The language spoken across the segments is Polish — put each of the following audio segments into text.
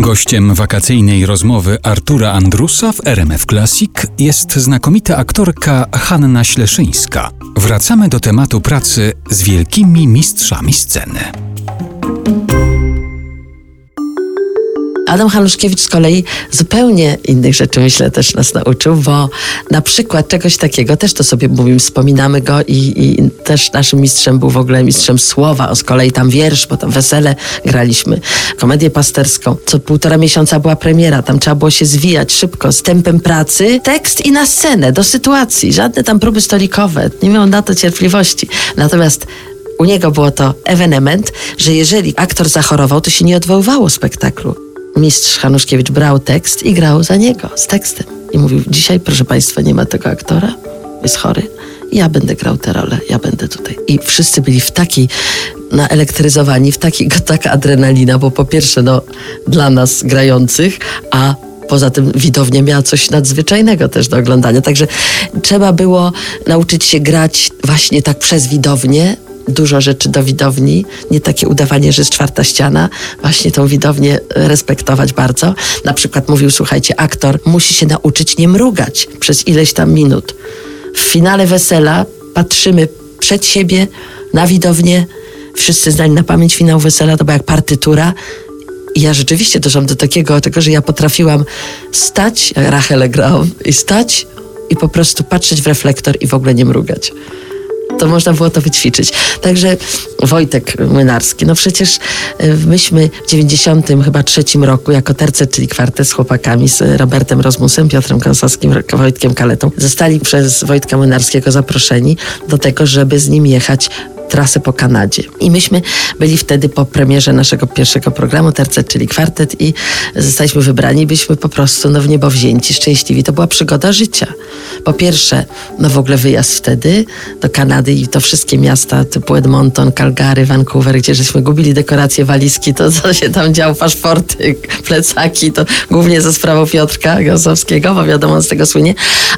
Gościem wakacyjnej rozmowy Artura Andrusa w RMF Classic jest znakomita aktorka Hanna Śleszyńska. Wracamy do tematu pracy z wielkimi mistrzami sceny. Adam Hanuszkiewicz z kolei zupełnie innych rzeczy, myślę, też nas nauczył, bo na przykład czegoś takiego, też to sobie mówimy, wspominamy go i, i też naszym mistrzem był w ogóle mistrzem słowa, z kolei tam wiersz, bo tam wesele graliśmy, komedię pasterską. Co półtora miesiąca była premiera, tam trzeba było się zwijać szybko, z tempem pracy, tekst i na scenę, do sytuacji, żadne tam próby stolikowe, nie miał na to cierpliwości. Natomiast u niego było to ewenement, że jeżeli aktor zachorował, to się nie odwoływało spektaklu mistrz Hanuszkiewicz brał tekst i grał za niego z tekstem. I mówił, dzisiaj proszę Państwa nie ma tego aktora, jest chory, ja będę grał tę rolę, ja będę tutaj. I wszyscy byli w takiej naelektryzowani, w takiej taka adrenalina, bo po pierwsze no, dla nas grających, a poza tym widownia miała coś nadzwyczajnego też do oglądania. Także trzeba było nauczyć się grać właśnie tak przez widownię, dużo rzeczy do widowni, nie takie udawanie, że jest czwarta ściana, właśnie tą widownię respektować bardzo. Na przykład mówił, słuchajcie, aktor musi się nauczyć nie mrugać przez ileś tam minut. W finale wesela patrzymy przed siebie, na widownię, wszyscy znali na pamięć finał wesela, to była jak partytura, i ja rzeczywiście doszłam do takiego, tego, że ja potrafiłam stać, jak Rachelę grałam, i stać i po prostu patrzeć w reflektor i w ogóle nie mrugać to można było to wyćwiczyć. Także Wojtek Młynarski, no przecież e, myśmy w 90 chyba trzecim roku jako tercet, czyli kwartet z chłopakami, z Robertem Rozmusem, Piotrem Kąsowskim, Wojtkiem Kaletą, zostali przez Wojtka Młynarskiego zaproszeni do tego, żeby z nim jechać trasę po Kanadzie. I myśmy byli wtedy po premierze naszego pierwszego programu Tercet, czyli kwartet i zostaliśmy wybrani. Byliśmy po prostu no, w niebo wzięci, szczęśliwi. To była przygoda życia. Po pierwsze, no w ogóle wyjazd wtedy do Kanady i to wszystkie miasta typu Edmonton, Calgary, Vancouver, gdzie żeśmy gubili dekoracje, walizki, to co się tam działo, paszporty, plecaki, to głównie ze sprawą Piotrka Gąsowskiego, bo wiadomo z tego słynie,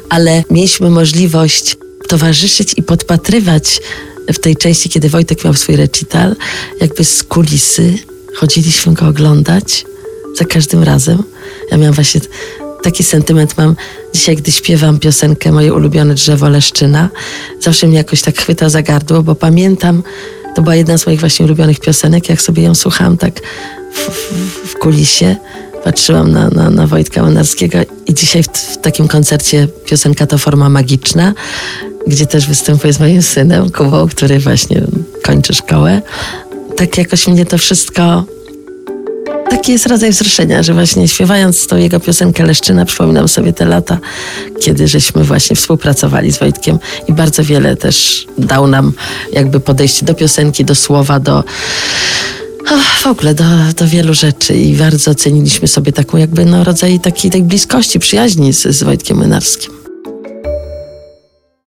ale mieliśmy możliwość towarzyszyć i podpatrywać w tej części, kiedy Wojtek miał swój recital, jakby z kulisy chodziliśmy go oglądać za każdym razem. Ja miałam właśnie taki sentyment mam dzisiaj, gdy śpiewam piosenkę Moje ulubione drzewo Leszczyna. Zawsze mnie jakoś tak chwyta za gardło, bo pamiętam, to była jedna z moich właśnie ulubionych piosenek, jak sobie ją słuchałam tak w, w, w kulisie. Patrzyłam na, na, na Wojtka Manarskiego i dzisiaj w, w takim koncercie piosenka to forma magiczna gdzie też występuję z moim synem, Kubą, który właśnie kończy szkołę. Tak jakoś mnie to wszystko taki jest rodzaj wzruszenia, że właśnie śpiewając tą jego piosenkę Leszczyna, przypominam sobie te lata, kiedy żeśmy właśnie współpracowali z Wojtkiem i bardzo wiele też dał nam jakby podejście do piosenki, do słowa, do w ogóle do, do wielu rzeczy i bardzo ceniliśmy sobie taką jakby no rodzaj takiej tej bliskości, przyjaźni z, z Wojtkiem Mynarskim.